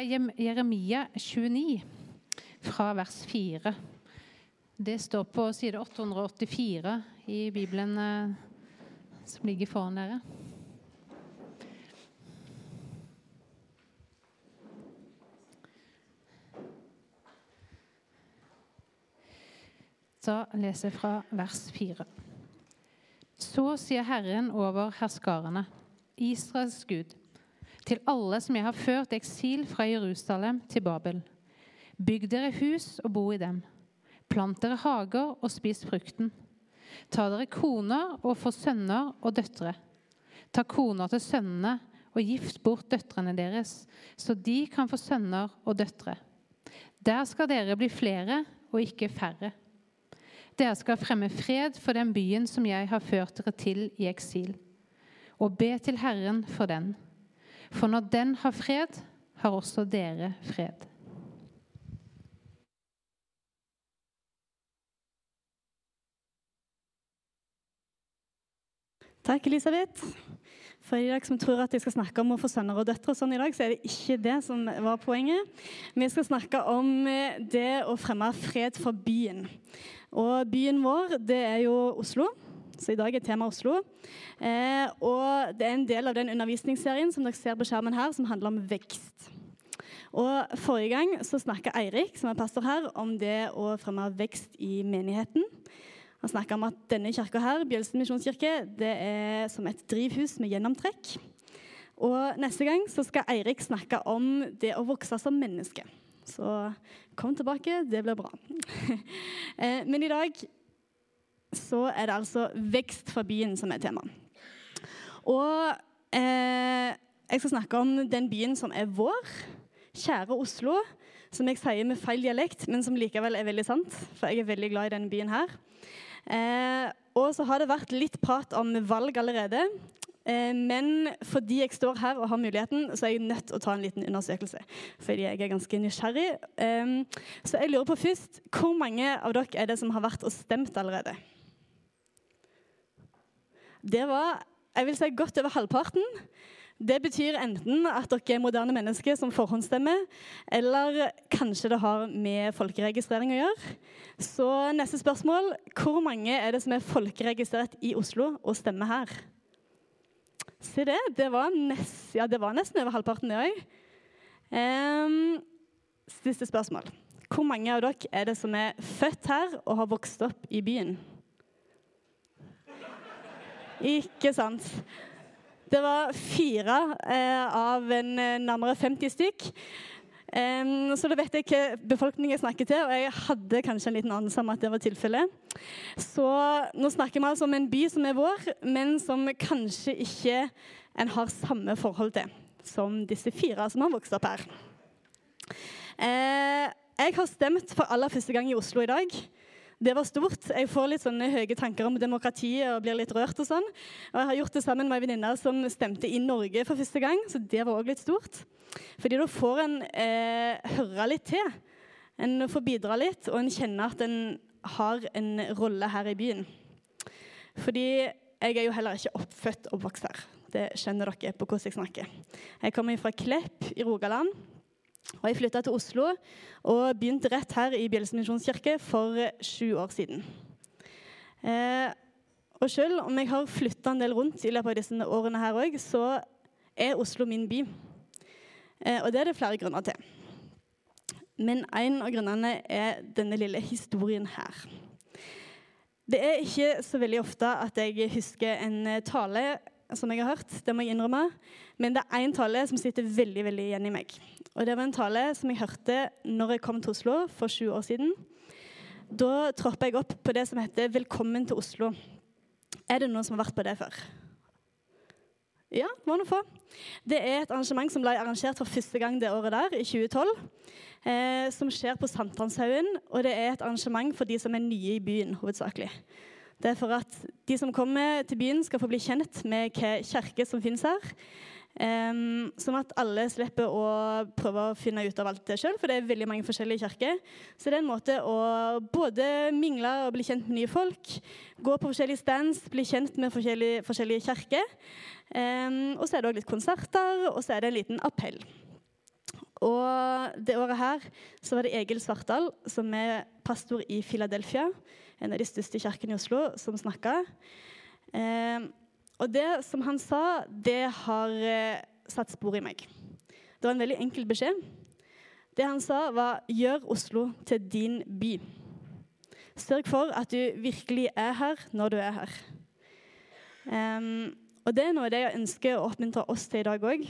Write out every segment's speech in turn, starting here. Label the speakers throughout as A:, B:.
A: Jeremia 29, fra vers 4. Det står på side 884 i Bibelen eh, som ligger foran dere. Da leser jeg fra vers 4. Så sier Herren over herskarene, Israels Gud, til alle som jeg har ført eksil fra Jerusalem til Babel. Bygg dere hus og bo i dem. Plant dere hager og spis frukten. Ta dere koner og få sønner og døtre. Ta koner til sønnene og gift bort døtrene deres, så de kan få sønner og døtre. Der skal dere bli flere og ikke færre. Dere skal fremme fred for den byen som jeg har ført dere til i eksil, og be til Herren for den. For når den har fred, har også dere fred.
B: Takk, Elisabeth. For dere som tror at jeg skal snakke om å få sønner og døtre, sånn i dag, så er det ikke det som var poenget. Vi skal snakke om eh, det å fremme fred for byen. Og byen vår, det er jo Oslo. Så i dag er tema Oslo. Eh, og det er en del av den undervisningsserien som dere ser på skjermen her, som handler om vekst. Og Forrige gang så snakka Eirik, som er pastor her, om det å fremme vekst i menigheten. Han snakka om at denne kirka her, Bjølsen misjonskirke, det er som et drivhus med gjennomtrekk. Og neste gang så skal Eirik snakke om det å vokse som menneske. Så kom tilbake, det blir bra. Eh, men i dag så er det altså vekst for byen som er tema. Og eh, jeg skal snakke om den byen som er vår, kjære Oslo. Som jeg sier med feil dialekt, men som likevel er veldig sant. For jeg er veldig glad i denne byen her. Eh, og så har det vært litt prat om valg allerede. Eh, men fordi jeg står her og har muligheten, så er jeg nødt til å ta en liten undersøkelse. Fordi jeg er ganske nysgjerrig. Eh, så jeg lurer på først Hvor mange av dere er det som har vært og stemt allerede? Det var jeg vil si godt over halvparten. Det betyr enten at dere er moderne mennesker som forhåndsstemmer, eller kanskje det har med folkeregistrering å gjøre. Så neste spørsmål Hvor mange er det som er folkeregistrert i Oslo og stemmer her? Se det. Det var, nest, ja, det var nesten over halvparten, det òg. Um, siste spørsmål. Hvor mange av dere er det som er født her og har vokst opp i byen? Ikke sant? Det var fire eh, av en eh, nærmere 50 stykk. Um, så da vet jeg hva befolkningen snakker til, og jeg hadde kanskje en liten anelse om at det var tilfellet. Så nå snakker vi altså om en by som er vår, men som kanskje ikke en har samme forhold til som disse fire som har vokst opp her. Uh, jeg har stemt for aller første gang i Oslo i dag. Det var stort. Jeg får litt sånne høye tanker om demokratiet og blir litt rørt. Og sånn. Og jeg har gjort det sammen med ei venninne som stemte i Norge for første gang. Så det var også litt stort. Fordi da får en eh, høre litt til. En får bidra litt, og en kjenner at en har en rolle her i byen. Fordi jeg er jo heller ikke oppfødt og oppvokst her. Det skjønner dere på hvordan jeg snakker. Jeg kommer fra Klepp i Rogaland. Og jeg flytta til Oslo og begynte rett her i Bjølsen misjonskirke for sju år siden. Eh, og selv om jeg har flytta en del rundt i løpet av disse årene her òg, så er Oslo min by. Eh, og det er det flere grunner til. Men en av grunnene er denne lille historien her. Det er ikke så veldig ofte at jeg husker en tale som jeg har hørt. Det må jeg innrømme. Men det er én tale som sitter veldig veldig igjen i meg. Og Det var en tale som jeg hørte når jeg kom til Oslo for sju år siden. Da troppa jeg opp på det som heter 'Velkommen til Oslo'. Er det noen som har vært på det før? Ja, må noen få. Det er et arrangement som ble arrangert for første gang det året der, i 2012. Eh, som skjer på Sankthanshaugen. Og det er et arrangement for de som er nye i byen, hovedsakelig. Det er for at de som kommer til byen, skal få bli kjent med hva kirke som finnes her. Um, sånn at alle slipper å prøve å finne ut av alt det sjøl, for det er veldig mange forskjellige kirker. Så det er en måte å både mingle og bli kjent med nye folk, gå på forskjellige stands, bli kjent med forskjellige, forskjellige kirker. Um, og så er det òg litt konserter, og så er det en liten appell. Og det året her så var det Egil Svartdal, som er pastor i Philadelphia, en av de største kirkene i Oslo, som snakka. Eh, og det som han sa, det har eh, satt spor i meg. Det var en veldig enkel beskjed. Det han sa, var 'gjør Oslo til din by'. Sørg for at du virkelig er her når du er her. Eh, og Det er noe det jeg ønsker å oppmuntre oss til i dag òg.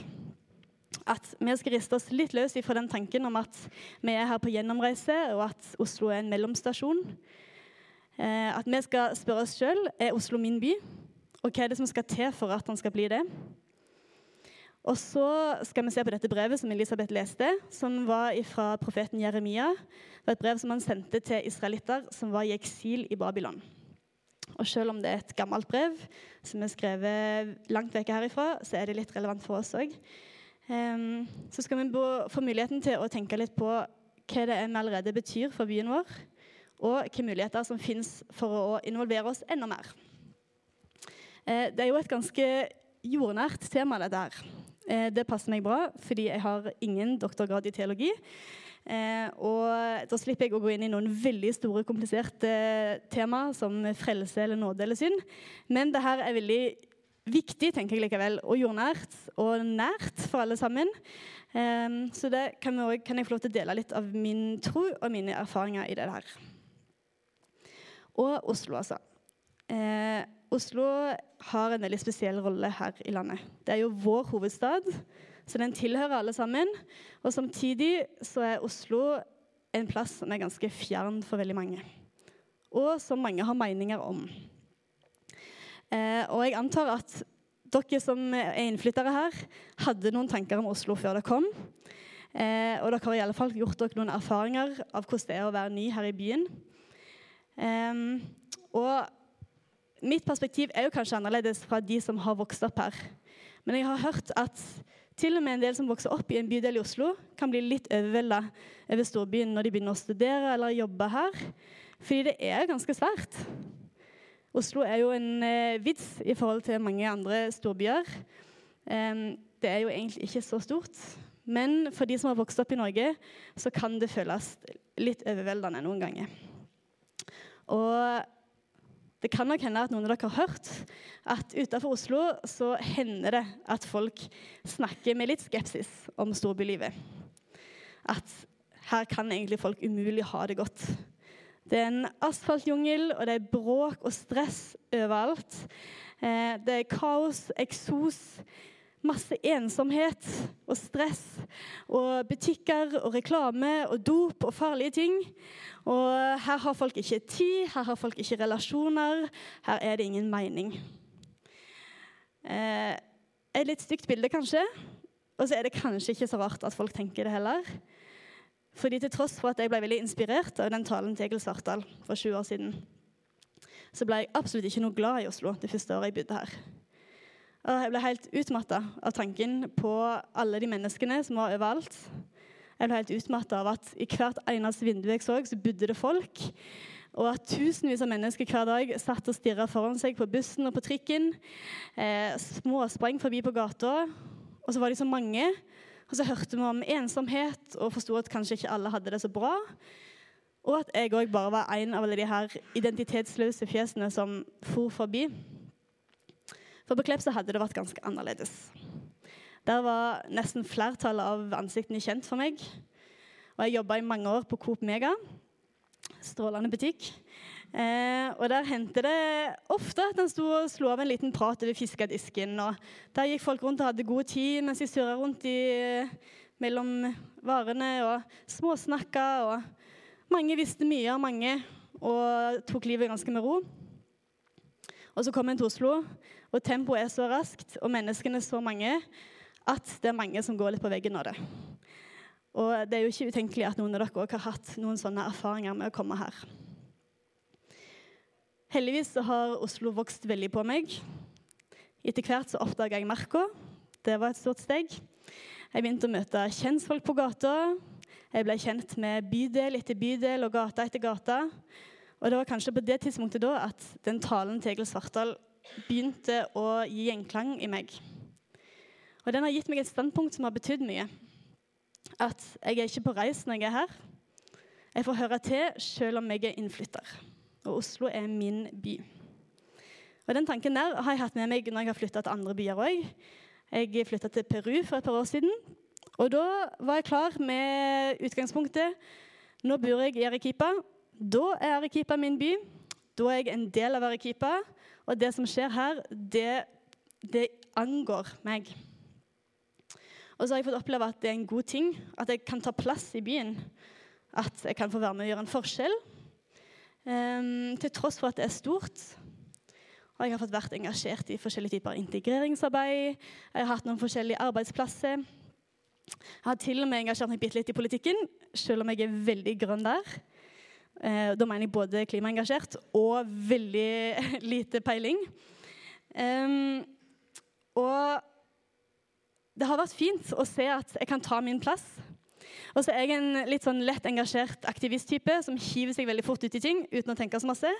B: At vi skal riste oss litt løs fra den tanken om at vi er her på gjennomreise, og at Oslo er en mellomstasjon. Uh, at vi skal spørre oss sjøl er Oslo min by, og hva er det som skal til for at han skal bli det. Og så skal vi se på dette brevet som Elisabeth leste, som var fra profeten Jeremia. Det var et brev som han sendte til israelitter som var i eksil i Babylon. Og selv om det er et gammelt brev som er skrevet langt vekk herifra, så er det litt relevant for oss òg. Ehm, så skal vi få muligheten til å tenke litt på hva det er vi allerede betyr for byen vår, og hvilke muligheter som fins for å involvere oss enda mer. Uh, det er jo et ganske jordnært tema, dette her. Uh, det passer meg bra, fordi jeg har ingen doktorgrad i teologi. Eh, og da slipper jeg å gå inn i noen veldig store, kompliserte tema som frelse eller nåde eller synd. Men det her er veldig viktig, tenker jeg likevel, og jordnært og nært for alle sammen. Eh, så det kan, også, kan, jeg få lov til å dele litt av min tro og mine erfaringer i det her. Og Oslo, altså. Eh, Oslo har en veldig spesiell rolle her i landet. Det er jo vår hovedstad. Så den tilhører alle sammen. Og samtidig så er Oslo en plass som er ganske fjern for veldig mange. Og som mange har meninger om. Eh, og jeg antar at dere som er innflyttere her, hadde noen tanker om Oslo før dere kom. Eh, og dere har i alle fall gjort dere noen erfaringer av hvordan det er å være ny her i byen. Eh, og mitt perspektiv er jo kanskje annerledes fra de som har vokst opp her. Men jeg har hørt at til og med en del som vokser opp i en bydel i Oslo, kan bli litt overvelda over storbyen når de begynner å studere eller jobbe her. Fordi det er ganske svært. Oslo er jo en eh, vits i forhold til mange andre storbyer. Det er jo egentlig ikke så stort. Men for de som har vokst opp i Norge, så kan det føles litt overveldende noen ganger. Og det kan nok hende at noen av dere har hørt at utenfor Oslo så hender det at folk snakker med litt skepsis om storbylivet. At her kan egentlig folk umulig ha det godt. Det er en asfaltjungel, og det er bråk og stress overalt. Eh, det er kaos, eksos, masse ensomhet og stress. Og butikker og reklame og dop og farlige ting. Og her har folk ikke tid, her har folk ikke relasjoner, her er det ingen mening. Eh, et litt stygt bilde, kanskje. Og så er det kanskje ikke så rart at folk tenker det heller. Fordi til tross for at jeg ble veldig inspirert av den talen til Egil Svartdal for 20 år siden, så ble jeg absolutt ikke noe glad i Oslo det første året jeg bodde her. Og jeg ble helt utmatta av tanken på alle de menneskene som var overalt. Jeg ble helt utmatta av at i hvert eneste vindu jeg så, så bodde det folk. Og at tusenvis av mennesker hver dag satt og stirra foran seg på bussen og på trikken. Eh, småsprang forbi på gata. Og så var de så mange. Og så hørte vi om ensomhet og forsto at kanskje ikke alle hadde det så bra. Og at jeg òg bare var en av alle de her identitetsløse fjesene som for forbi. For på Klepp så hadde det vært ganske annerledes. Der var nesten flertallet av ansiktene kjent for meg. Og jeg jobba i mange år på Coop Mega. Strålende butikk. Eh, og der hendte det ofte at han sto og slo av en liten prat over fiskedisken. Og der gikk folk rundt og hadde god tid mens de surra rundt i, mellom varene og småsnakka. Og mange visste mye av mange og tok livet ganske med ro. Og så kom en til Oslo, og tempoet er så raskt, og menneskene er så mange at det er mange som går litt på veggen av det. Og det er jo ikke utenkelig at noen av dere også har hatt noen sånne erfaringer med å komme her. Heldigvis så har Oslo vokst veldig på meg. Etter hvert så oppdaga jeg Marka. Det var et stort steg. Jeg begynte å møte kjentfolk på gata. Jeg ble kjent med bydel etter bydel og gata etter gata. Og det var kanskje på det tidspunktet da at den talen til Egil Svartdal begynte å gi gjenklang i meg. Og den har gitt meg et standpunkt som har betydd mye. at jeg er ikke på reis når jeg er her. Jeg får høre til selv om jeg er innflytter. Og Oslo er min by. Og Den tanken der har jeg hatt med meg når jeg har flytta til andre byer òg. Jeg flytta til Peru for et par år siden. Og da var jeg klar med utgangspunktet. Nå bor jeg i Arequipa. Da er Arequipa min by. Da er jeg en del av Arequipa. Og det som skjer her, det, det angår meg. Og så har jeg fått oppleve at det er en god ting, at jeg kan ta plass i byen. At jeg kan få være med og gjøre en forskjell. Um, til tross for at det er stort. Og jeg har fått vært engasjert i forskjellige typer integreringsarbeid. Jeg har hatt noen forskjellige arbeidsplasser. Jeg har til og med engasjert meg bitte litt i politikken, selv om jeg er veldig grønn der. Uh, da mener jeg både klimaengasjert og veldig lite peiling. Um, og det har vært fint å se at jeg kan ta min plass. Og så er jeg en litt sånn lett engasjert aktivisttype som hiver seg veldig fort ut i ting uten å tenke så masse.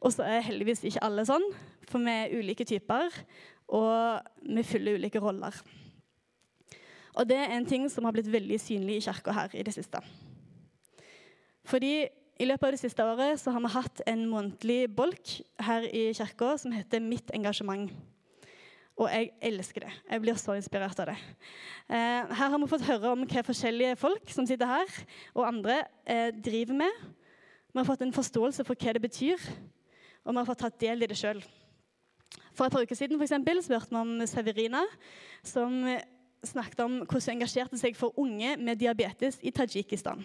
B: Og så er heldigvis ikke alle sånn, for vi er ulike typer, og vi fyller ulike roller. Og det er en ting som har blitt veldig synlig i kirka her i det siste. Fordi i løpet av det siste året så har vi hatt en månedlig bolk her i kirka som heter Mitt engasjement. Og jeg elsker det. Jeg blir så inspirert av det. Eh, her har vi fått høre om hva forskjellige folk som sitter her, og andre eh, driver med. Vi har fått en forståelse for hva det betyr, og vi har fått tatt del i det sjøl. For et par uker siden for eksempel, så vi om Severina, som snakket om hvordan hun engasjerte seg for unge med diabetes i Tadsjikistan.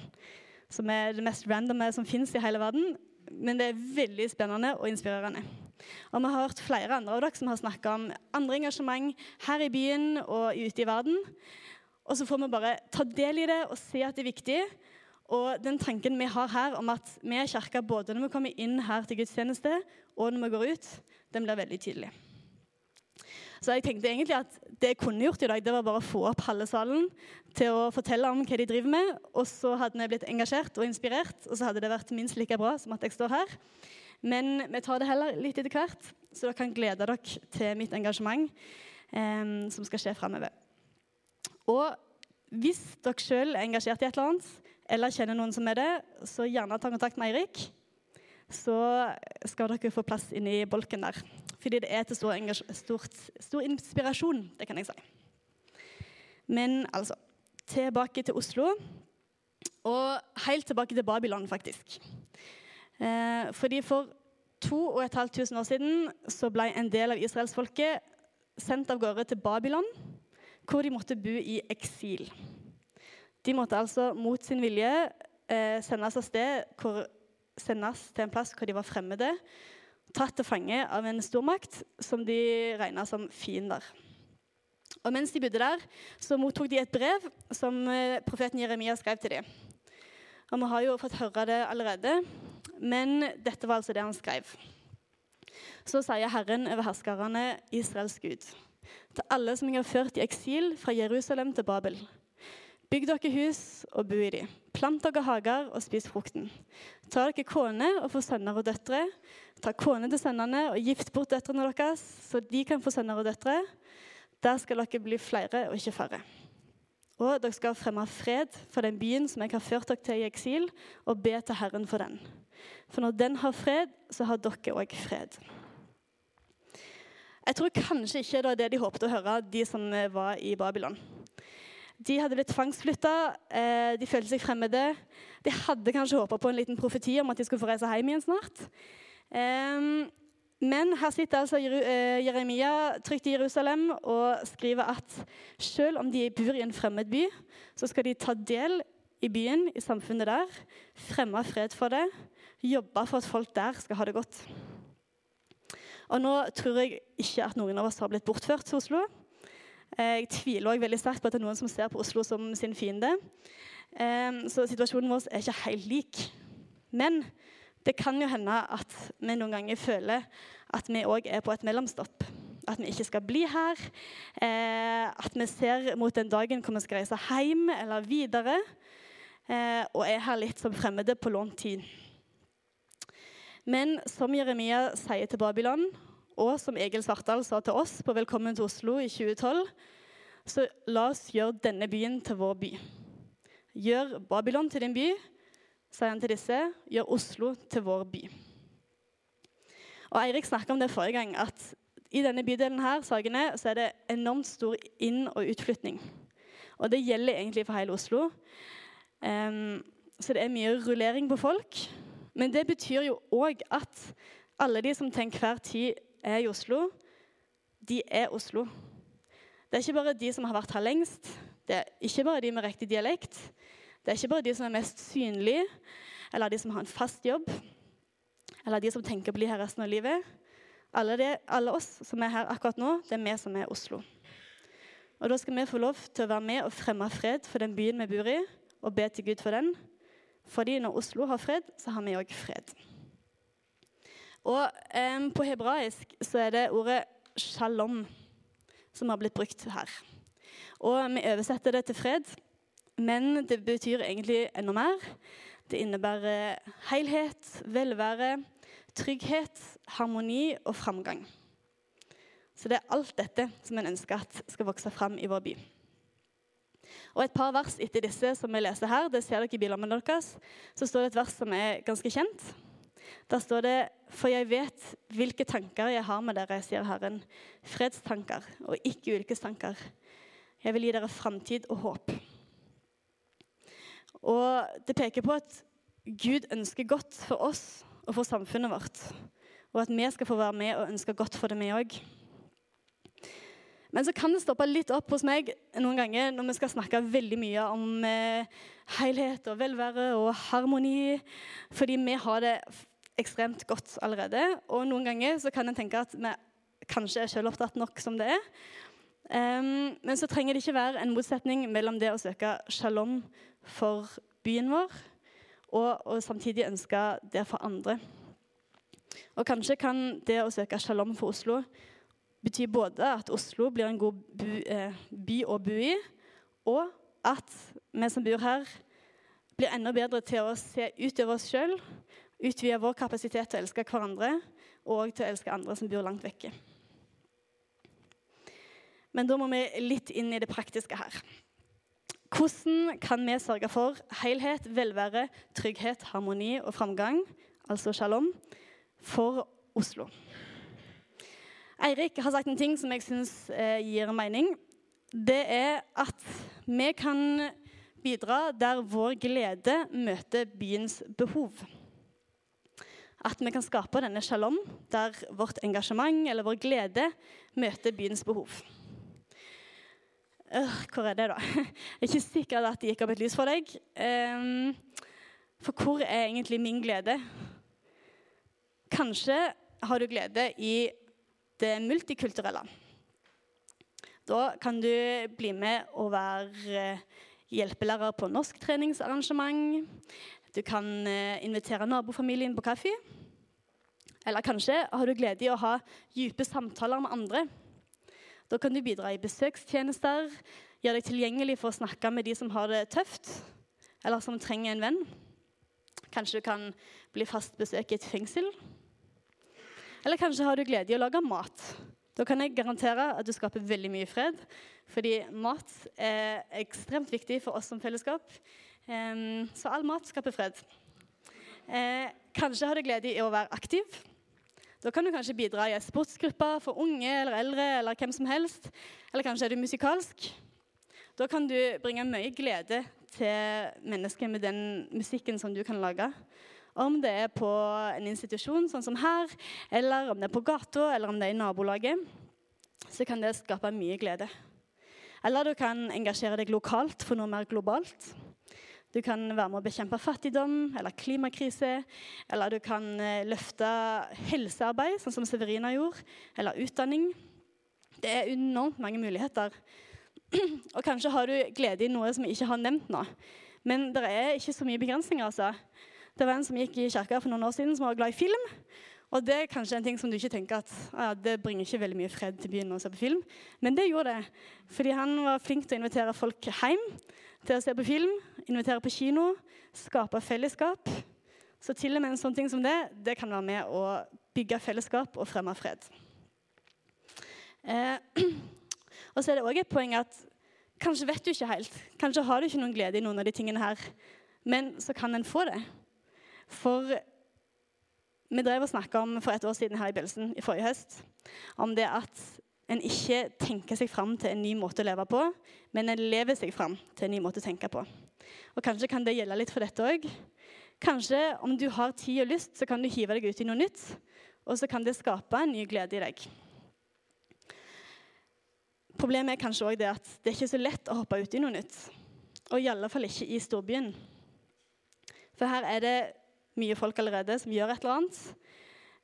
B: Som er det mest randomme som fins i hele verden. Men det er veldig spennende og inspirerende. Og vi har hørt flere andre av dere som har snakka om andre engasjement her i byen og ute i verden. Og så får vi bare ta del i det og se at det er viktig. Og den tanken vi har her om at vi er kirka både når vi kommer inn her til gudstjeneste og når vi går ut, den blir veldig tydelig. Så jeg tenkte egentlig at det jeg kunne gjort i dag, det var bare å få opp halve salen til å fortelle om hva de driver med. Og så hadde vi blitt engasjert og inspirert, og så hadde det vært minst like bra som at jeg står her. Men vi tar det heller litt etter hvert, så dere kan glede dere til mitt engasjement eh, som skal skje framover. Og hvis dere sjøl er engasjert i et eller annet, eller kjenner noen som er det, så gjerne ta kontakt med Eirik. Så skal dere få plass inni bolken der. Fordi det er til stor, stort, stor inspirasjon, det kan jeg si. Men altså Tilbake til Oslo. Og helt tilbake til Babylon, faktisk. Eh, fordi For 2500 år siden så ble en del av israelsfolket sendt av gårde til Babylon, hvor de måtte bo i eksil. De måtte altså mot sin vilje eh, sendes av sted hvor, sendes til en plass hvor de var fremmede, tatt til fange av en stormakt som de regna som fiender. Og Mens de bodde der, så mottok de et brev som eh, profeten Jeremia skrev til dem. Og Vi har jo fått høre det allerede, men dette var altså det han skrev. Så sier Herren over herskerne, Israels Gud, til alle som jeg har ført i eksil fra Jerusalem til Babel. Bygg dere hus og bo i dem. Plant dere hager og spis frukten. Ta dere kone og få sønner og døtre. Ta kone til sønnene og gift bort døtrene deres, så de kan få sønner og døtre. Der skal dere bli flere og ikke færre. Og dere skal fremme fred for den byen som jeg har ført dere til i eksil, og be til Herren for den. For når den har fred, så har dere òg fred. Jeg tror kanskje ikke det var det de håpet å høre, de som var i Babylon. De hadde blitt tvangsflytta, eh, de følte seg fremmede. De hadde kanskje håpa på en liten profeti om at de skulle få reise hjem igjen snart. Men her sitter altså eh, Jeremia trygt i Jerusalem og skriver at selv om de bor i en fremmed by, så skal de ta del i byen, i samfunnet der, fremme fred for det, jobbe for at folk der skal ha det godt. Og nå tror jeg ikke at noen av oss har blitt bortført til Oslo. Jeg tviler også veldig sterkt på at det er noen som ser på Oslo som sin fiende. Så situasjonen vår er ikke helt lik. Men det kan jo hende at vi noen ganger føler at vi òg er på et mellomstopp. At vi ikke skal bli her. Eh, at vi ser mot den dagen hvor vi skal reise hjem eller videre. Eh, og er her litt som fremmede på lånt tid. Men som Jeremia sier til Babylon, og som Egil Svartdal sa til oss på Velkommen til Oslo i 2012, så la oss gjøre denne byen til vår by. Gjør Babylon til din by, sier han til disse. Gjør Oslo til vår by. Og Eirik snakka om det forrige gang, at i denne bydelen her, Sagene, så er det enormt stor inn- og utflytning. Og det gjelder egentlig for hele Oslo. Um, så det er mye rullering på folk. Men det betyr jo òg at alle de som til enhver tid er i Oslo, de er Oslo. Det er ikke bare de som har vært her lengst, det er ikke bare de med riktig dialekt. Det er ikke bare de som er mest synlige, eller de som har en fast jobb, eller de som tenker å bli her resten av livet. Alle, det, alle oss som er her akkurat nå, det er vi som er Oslo. Og Da skal vi få lov til å være med og fremme fred for den byen vi bor i, og be til Gud for den. Fordi når Oslo har fred, så har vi òg fred. Og eh, På hebraisk så er det ordet shalom som har blitt brukt her. Og Vi oversetter det til fred, men det betyr egentlig enda mer. Det innebærer helhet, velvære, trygghet, harmoni og framgang. Så det er alt dette som en ønsker at skal vokse fram i vår by. Og Et par vers etter disse som vi leser her, det ser dere i bilene deres, så står det et vers som er ganske kjent. Der står det For jeg vet hvilke tanker jeg har med dere, sier Herren. Fredstanker og ikke ulykkestanker. Jeg vil gi dere framtid og håp. Og det peker på at Gud ønsker godt for oss og for samfunnet vårt. Og at vi skal få være med og ønske godt for det, vi òg. Men så kan det stoppe litt opp hos meg noen ganger når vi skal snakke veldig mye om eh, helhet og velvære og harmoni, fordi vi har det ekstremt godt allerede. Og noen ganger så kan en tenke at vi kanskje er selvopptatt nok som det er. Um, men så trenger det ikke være en motsetning mellom det å søke shalom for byen vår og, og samtidig ønske det for andre. Og kanskje kan det å søke shalom for Oslo bety både at Oslo blir en god by, eh, by å bo i, og at vi som bor her, blir enda bedre til å se utover oss sjøl, utvide vår kapasitet til å elske hverandre og til å elske andre som bor langt vekke. Men da må vi litt inn i det praktiske her. Hvordan kan vi sørge for helhet, velvære, trygghet, harmoni og framgang, altså shalom, for Oslo? Eirik har sagt en ting som jeg syns eh, gir mening. Det er at vi kan bidra der vår glede møter byens behov. At vi kan skape denne shalom der vårt engasjement eller vår glede møter byens behov. Øh, hvor er det, da? Jeg er ikke sikker at det gikk opp et lys for deg. Um, for hvor er egentlig min glede? Kanskje har du glede i det multikulturelle. Da kan du bli med og være eh, hjelpelærer på norsktreningsarrangement. Du kan eh, invitere nabofamilien på kaffe. Eller kanskje har du glede i å ha dype samtaler med andre da kan du bidra i besøkstjenester, gjøre deg tilgjengelig for å snakke med de som har det tøft, eller som trenger en venn. Kanskje du kan bli fast besøk i et fengsel. Eller kanskje har du glede i å lage mat. Da kan jeg garantere at du skaper veldig mye fred. Fordi mat er ekstremt viktig for oss som fellesskap. Så all mat skaper fred. Eh, kanskje har du glede i å være aktiv. Da kan du kanskje bidra i en sportsgruppe for unge eller eldre eller hvem som helst. Eller kanskje er du musikalsk. Da kan du bringe mye glede til mennesker med den musikken som du kan lage. Om det er på en institusjon, sånn som her, eller om det er på gata, eller om det er i nabolaget, så kan det skape mye glede. Eller du kan engasjere deg lokalt for noe mer globalt. Du kan være med å bekjempe fattigdom eller klimakrise. Eller du kan eh, løfte helsearbeid, sånn som Severina gjorde. Eller utdanning. Det er enormt mange muligheter. Og kanskje har du glede i noe som vi ikke har nevnt nå. Men det er ikke så mye begrensninger. altså. Det var en som gikk i kirka for noen år siden som var glad i film. Og det er kanskje en ting som du ikke tenker at ah, det bringer ikke veldig mye fred til byen å se på film. Men det gjorde det. Fordi han var flink til å invitere folk hjem til å se på film, invitere på kino, skape fellesskap. Så til og med en sånn ting som det, det kan være med å bygge fellesskap og fremme fred. Eh, og så er det òg et poeng at Kanskje vet du ikke helt. Kanskje har du ikke noen glede i noen av de tingene her. Men så kan en få det. For vi drev og snakka om for et år siden her i begynnelsen i forrige høst om det at en ikke tenker seg fram til en ny måte å leve på, men en lever seg fram til en ny måte å tenke på. Og Kanskje kan det gjelde litt for dette òg. Kanskje om du har tid og lyst, så kan du hive deg ut i noe nytt, og så kan det skape en ny glede i deg. Problemet er kanskje også det at det er ikke så lett å hoppe ut i noe nytt. Og i alle fall ikke i storbyen. For her er det mye folk allerede som gjør et eller annet.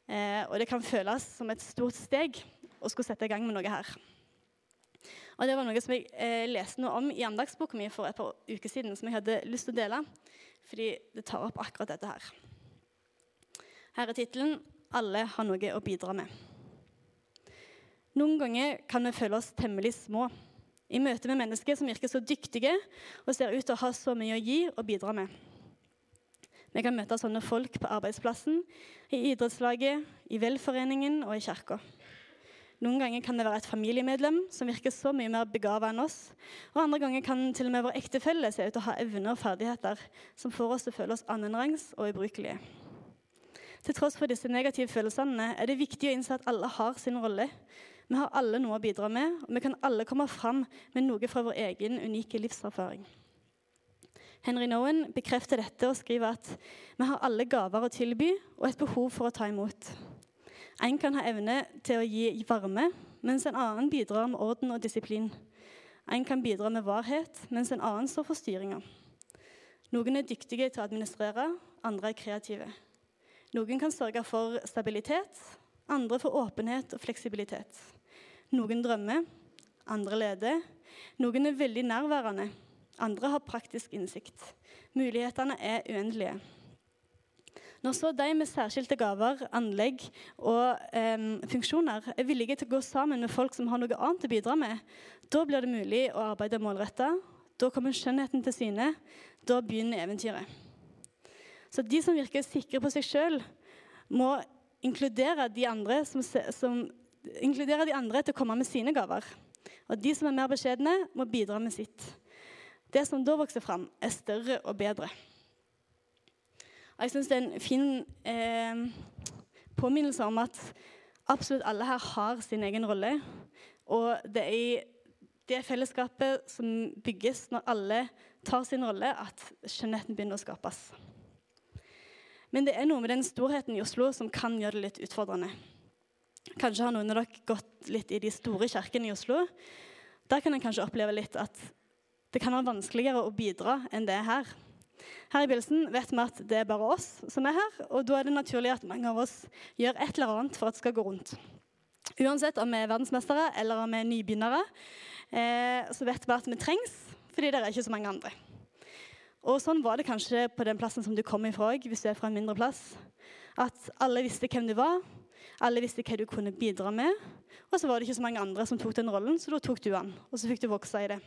B: Eh, og det kan føles som et stort steg å skulle sette i gang med noe her. Og Det var noe som jeg eh, leste noe om i andagsboka mi for et par uker siden, som jeg hadde lyst til å dele, fordi det tar opp akkurat dette her. Her er tittelen 'Alle har noe å bidra med'. Noen ganger kan vi føle oss temmelig små i møte med mennesker som virker så dyktige og ser ut til å ha så mye å gi og bidra med. Vi kan møte sånne folk på arbeidsplassen, i idrettslaget, i velforeningen og i kirka. Noen ganger kan det være et familiemedlem som virker så mye mer begava enn oss. Og andre ganger kan til og med vår ektefelle se ut til å ha evner og ferdigheter som får oss til å føle oss annenrangs og ubrukelige. Til tross for disse negative følelsene er det viktig å innse at alle har sin rolle. Vi har alle noe å bidra med, og vi kan alle komme fram med noe fra vår egen unike livserfaring. Henry Nowen bekrefter dette og skriver at vi har alle gaver å tilby og et behov for å ta imot. En kan ha evne til å gi varme, mens en annen bidrar med orden og disiplin. En kan bidra med varhet, mens en annen står for styringa. Noen er dyktige til å administrere, andre er kreative. Noen kan sørge for stabilitet, andre for åpenhet og fleksibilitet. Noen drømmer, andre leder. Noen er veldig nærværende, andre har praktisk innsikt. Mulighetene er uendelige. Når så de med særskilte gaver, anlegg og eh, funksjoner er villige til å gå sammen med folk som har noe annet å bidra med, da blir det mulig å arbeide målretta. Da kommer skjønnheten til syne. Da begynner eventyret. Så de som virker sikre på seg sjøl, må inkludere de, som, som, inkludere de andre til å komme med sine gaver. Og de som er mer beskjedne, må bidra med sitt. Det som da vokser fram, er større og bedre. Og jeg syns det er en fin eh, påminnelse om at absolutt alle her har sin egen rolle. Og det er i det fellesskapet som bygges når alle tar sin rolle, at skjønnheten begynner å skapes. Men det er noe med den storheten i Oslo som kan gjøre det litt utfordrende. Kanskje har noen av dere gått litt i de store kirkene i Oslo. Der kan en kanskje oppleve litt at det kan være vanskeligere å bidra enn det er her. Her i begynnelsen vet vi at det er bare oss som er her, og da er det naturlig at mange av oss gjør et eller annet for at det skal gå rundt. Uansett om vi er verdensmestere eller om vi er nybegynnere, eh, så vet vi at vi trengs, fordi det er ikke så mange andre. Og Sånn var det kanskje på den plassen som du kom ifra òg, hvis du er fra en mindre plass. At alle visste hvem du var, alle visste hva du kunne bidra med. Og så var det ikke så mange andre som tok den rollen, så da tok du den. Og så fikk du vokse i det.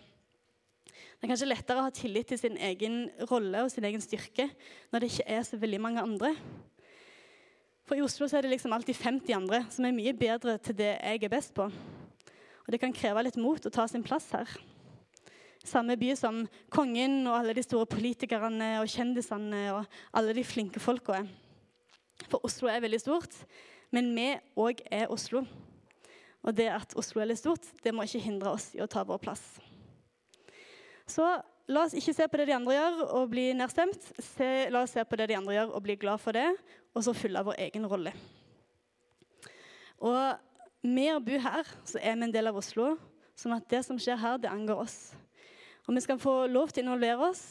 B: Det er kanskje lettere å ha tillit til sin egen rolle og sin egen styrke når det ikke er så veldig mange andre. For i Oslo er det liksom alltid 50 andre som er mye bedre til det jeg er best på. Og det kan kreve litt mot å ta sin plass her. Samme by som kongen og alle de store politikerne og kjendisene og alle de flinke folka er. For Oslo er veldig stort, men vi òg er Oslo. Og det at Oslo er litt stort, det må ikke hindre oss i å ta vår plass. Så la oss ikke se på det de andre gjør og bli nedstemt. Se, la oss se på det de andre gjør og bli glad for det, og så fylle vår egen rolle. Og med å bo her, så er vi en del av Oslo, sånn at det som skjer her, det angår oss. Og vi skal få lov til å involvere oss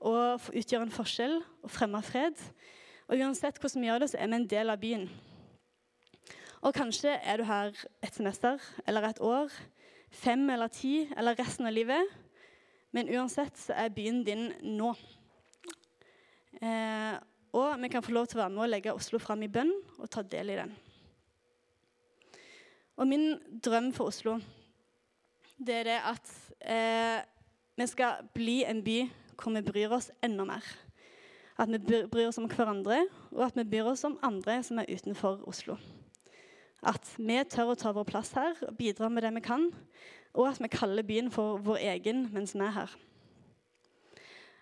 B: og utgjøre en forskjell og fremme fred. Og uansett hvordan vi gjør det, så er vi en del av byen. Og kanskje er du her et semester eller et år, fem eller ti eller resten av livet. Men uansett så er byen din nå. Eh, og vi kan få lov til å være med og legge Oslo fram i bønn og ta del i den. Og min drøm for Oslo, det er det at eh, vi skal bli en by hvor vi bryr oss enda mer. At vi bryr oss om hverandre, og at vi bryr oss om andre som er utenfor Oslo. At vi tør å ta vår plass her og bidra med det vi kan. Og at vi kaller byen for vår egen mens vi er her.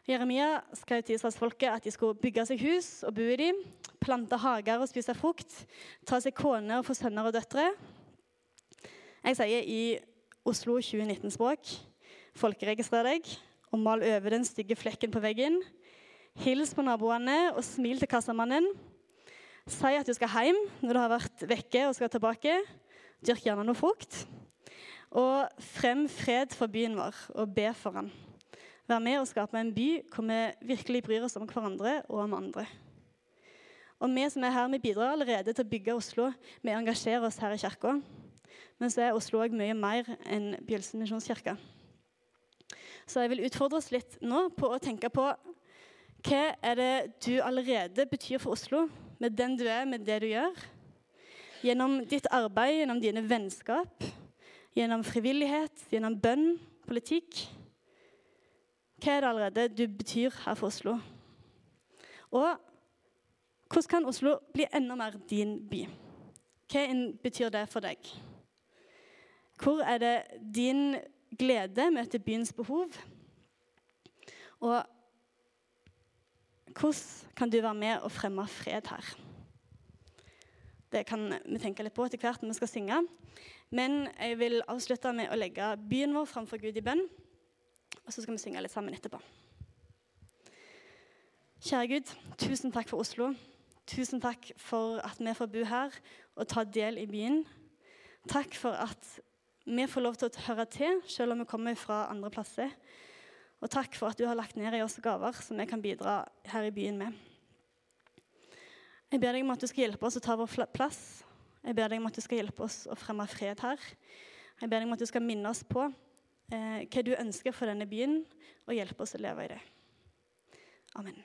B: Jeremia skrev til Israelsfolket at de skulle bygge seg hus og bo i dem, plante hager og spise frukt, ta seg kone og få sønner og døtre. Jeg sier i Oslo 2019-språk folkeregistrer deg og mal over den stygge flekken på veggen. Hils på naboene og smil til kassamannen. Si at du skal hjem når du har vært vekke og skal tilbake. Dyrk gjerne noe frukt. Og frem fred for byen vår, og be for den. Vær med og skape en by hvor vi virkelig bryr oss om hverandre og om andre. Og vi som er her, vi bidrar allerede til å bygge Oslo. Vi engasjerer oss her i kirka. Men så er Oslo òg mye mer enn Bjølsen misjonskirke. Så jeg vil utfordre oss litt nå på å tenke på hva er det du allerede betyr for Oslo, med den du er, med det du gjør? Gjennom ditt arbeid, gjennom dine vennskap, gjennom frivillighet, gjennom bønn, politikk. Hva er det allerede du betyr her for Oslo? Og hvordan kan Oslo bli enda mer din by? Hva betyr det for deg? Hvor er det din glede møter byens behov? Og hvordan kan du være med og fremme fred her? Det kan vi tenke litt på etter hvert når vi skal synge. Men jeg vil avslutte med å legge byen vår framfor Gud i bønn. Og så skal vi synge litt sammen etterpå. Kjære Gud, tusen takk for Oslo. Tusen takk for at vi får bo her og ta del i byen. Takk for at vi får lov til å høre til, selv om vi kommer fra andre plasser. Og takk for at du har lagt ned i oss gaver som vi kan bidra her i byen med. Jeg ber deg om at du skal hjelpe oss å ta vår plass. Jeg ber deg om at du skal hjelpe oss å fremme fred her. Jeg ber deg om at du skal minne oss på eh, hva du ønsker for denne byen, og hjelpe oss å leve i det. Amen.